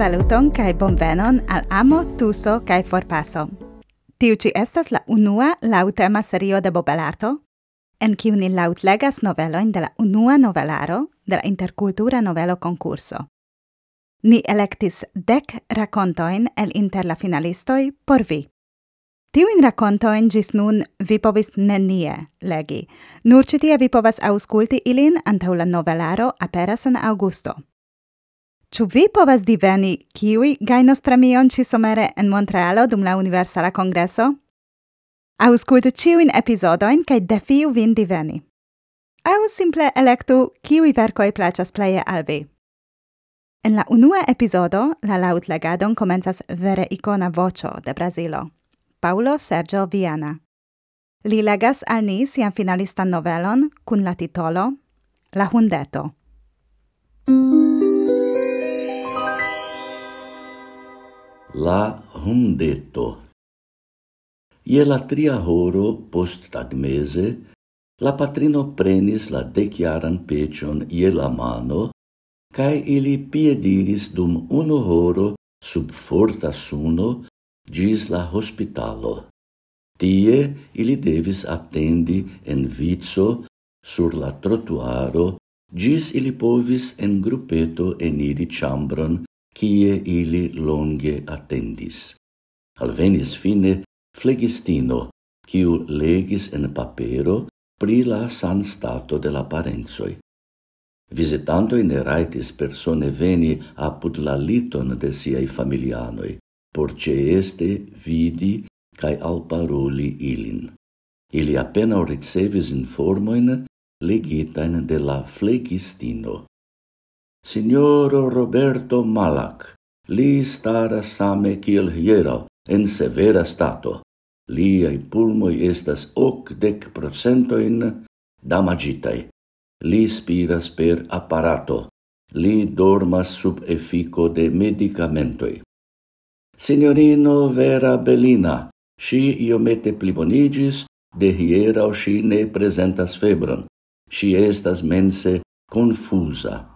Saluton kai bonvenon al Amo, Tuso kai Forpaso. Tiu ci estas la unua lautema serio de Bobelarto, en kiu ni lautlegas noveloin de la unua novelaro de la intercultura novelo concurso. Ni electis dek rakontojn el inter la finalistoi por vi. Tiujn rakontojn gis nun vi povis nenie legi, nur ĉi tie vi povas aŭskulti ilin antau la novelaro aperas en augusto. Ĉu vi povas diveni kiuj gajnos premion ĉi-somere en Montrealo dum la Universala Kongreso? Aŭskultu ĉiujn epizodojn kaj defiu vin diveni. Aŭ simple elektu kiuj verkoj plaĉas pleje al vi. En la unua epizodo la laŭtlegadon komencas vere ikona voĉo de Brazilo, Paulo Sergio Viana. Li legas al ni sian finalistan novelon kun la titolo La Hundeto. Mm -hmm. La hundeto. Ie la tria horo post tagmeze, la patrino prenis la deciaran pecion ie la mano, cae ili piediris dum uno horo sub forta suno gis la hospitalo. Tie ili devis attendi en vizo sur la trotuaro gis ili povis en grupeto eniri chambron kie ili longe attendis. Alvenis fine flegistino, kiu legis en papero pri la san stato de la parenzoi. Visitanto in eraitis persone veni apud la liton de siai familianoi, por ce este vidi cae alparoli ilin. Ili appena ricevis informoin legitain de la flegistino, signoro Roberto Malac. Li staras same kiel hiero en severa stato. Liai pulmoi estas ocdec procentoin damagitai. Li spiras per apparato. Li dormas sub effico de medicamentoi. Signorino Vera Bellina, si iomete plibonigis, de hierau si ne presentas febron. Si estas mense confusa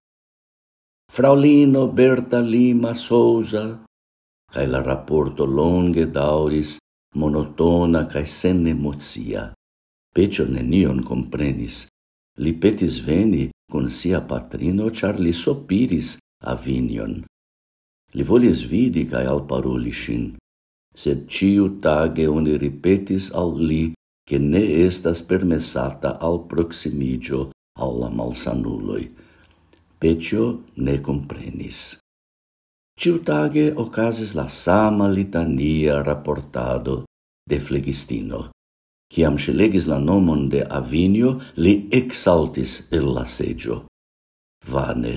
fraulino Berta Lima Souza, cae la rapporto longe dauris monotona cae sen emozia. Pecio nenion comprenis. Li petis veni con sia patrino, char li sopiris avinion. Li volis vidi cae alparuli shin, sed ciu tage oni ripetis al li che ne estas permessata al proximigio alla malsanuloi. Pecio ne comprenis. Ciutage ocasis la sama litania raportado de flegistino. Ciam si legis la nomon de Avinio, li exaltis el la seggio. Vane,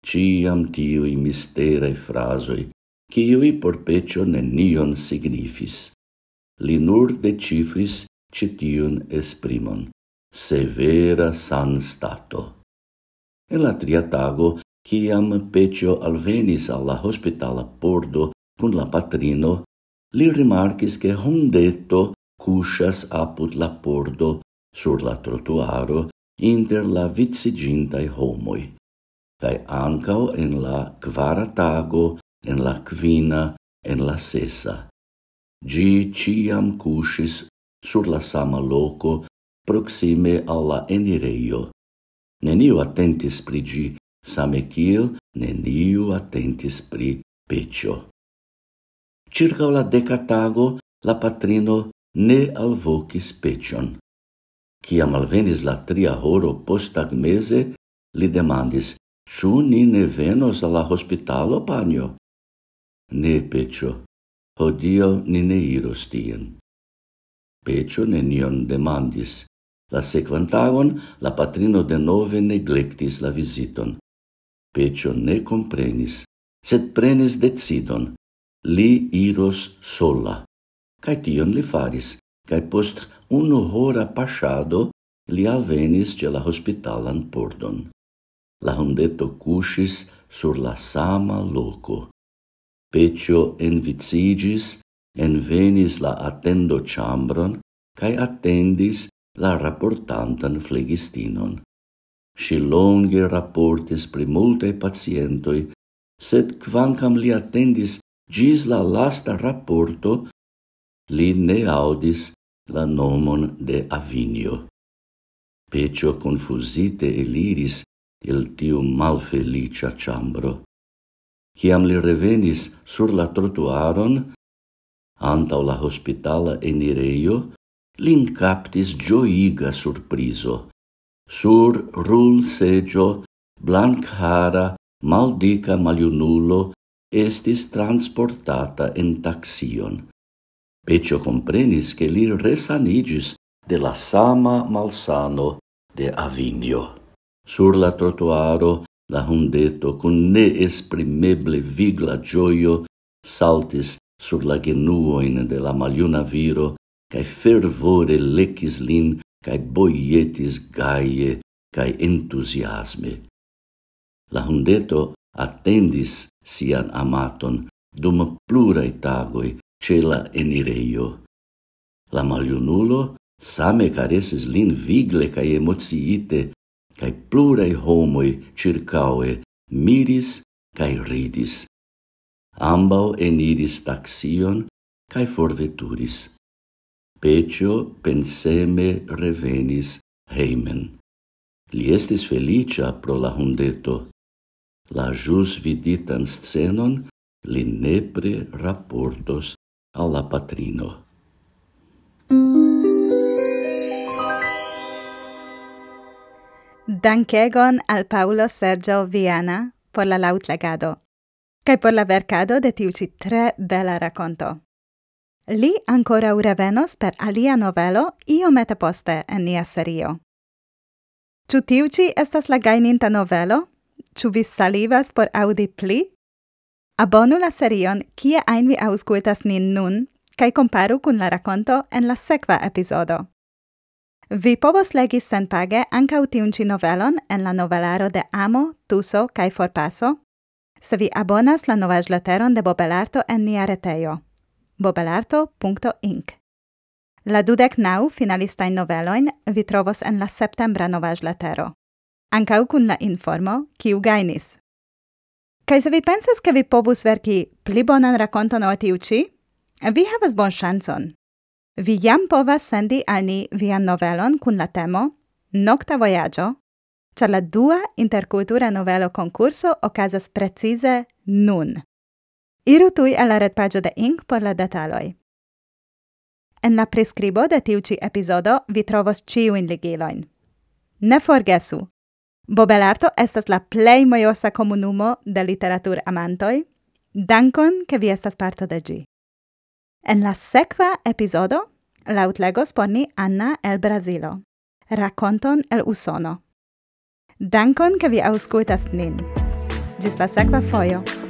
ciam tiui misterei frasoi, ciui por pecio nenion signifis. Li nur decifris citiun esprimon, severa san stato. En la tria tago, ciam Pecio alvenis alla hospitala pordo cun la patrino, li rimarcis che Hondeto cuscias apud la pordo sur la trotuaro inter la vizigintai homoi. Cae ancao en la quara tago, en la quina, en la sesa. Gi ciam cuscis sur la sama loco proxime alla enireio, Neniu attentis pri gi, same kiel neniu attentis pri pecio. Circa la deca tago, la patrino ne alvocis pecion. Ciam alvenis la tria horo postag mese, li demandis, «Ciu ni ne venos alla hospitalo, panio?» «Ne, pecio, hodio ni ne iros tien». Pecio nenion demandis, La sequantagon, la patrino de nove neglectis la visiton. Pecio ne comprenis, sed prenis decidon. Li iros sola. Cai tion li faris, cai post unu hora pasciado li alvenis ce la hospitalan pordon. La hundeto cusis sur la sama loco. Pecio envicigis, envenis la attendo chambron, kaj attendis la rapportantan flegistinon. Si longe rapportis pri multae pacientoi, sed quancam li attendis gis la lasta rapporto, li ne audis la nomon de Avinio. Pecio confusite eliris il tiu malfelicia chambro. Ciam li revenis sur la trotuaron, antau la hospitala enireio, lin captis gioiga surpriso. Sur rul segio, blanc hara, maldica maliunulo estis transportata en taxion. Pecio comprenis che li resanigis de la sama malsano de Avinio. Sur la trotuaro, la hundeto, cun neesprimeble vigla gioio, saltis sur la genuoin de la maliuna viro, cae fervore lecis lin, cae boietis gaie, cae entusiasme. La hundeto attendis sian amaton dum plurai tagoi ce la enireio. La maliunulo same caresis lin vigle cae emociite, cae plurai homoi circaue miris cae ridis. Ambau eniris taxion cae forveturis. Pecio penseme revenis heimen. Li estis felicia pro la hundeto. La jus viditan scenon li nepre raportos alla patrino. Dankegon al Paolo Sergio Viana por la lautlegado, cae por la vercado de tiu ĉi tre bella racconto. Li ancora revenos per alia novelo iomete poste en nia serio. Ciu tiu ci estas la gaininta novelo? Ciu vi salivas por audi pli? Abonu la serion kie ein vi auscultas nin nun kai komparu kun la racconto en la sekva episodo. Vi povos legi sen page anca utiunci novelon en la novelaro de Amo, Tuso kaj Forpaso, se vi abonas la novaĵleteron de Bobelarto en nia retejo. bobelarto.inc. La dudec nau finalistain noveloin vi trovos en la septembra novaj lettero, ancau cun la informo kiu gainis. Kai se vi pensas ke vi povus verki pli bonan rakonton o tiuci, vi havas bon chanson. Vi jam povas sendi al ni vian novelon kun la temo Nocta Voyaggio, ĉar la dua interkultura novelo konkurso okazas precize nun. Iru tuj al la retpaĝo de Ink por la detaloj. En la prescribo de tiu ĉi vi trovos ĉiujn ligilojn. Ne forgesu, Bobelarto estas la plej mojosa komunumo de literatur amantoj. Dankon, ke vi estas parto de ĝi. En la sekva epizodo lautlegos por ni Anna el Brasilo. Rakonton el Usono. Dankon ke vi aŭskultas nin. Ĝis la sekva fojo.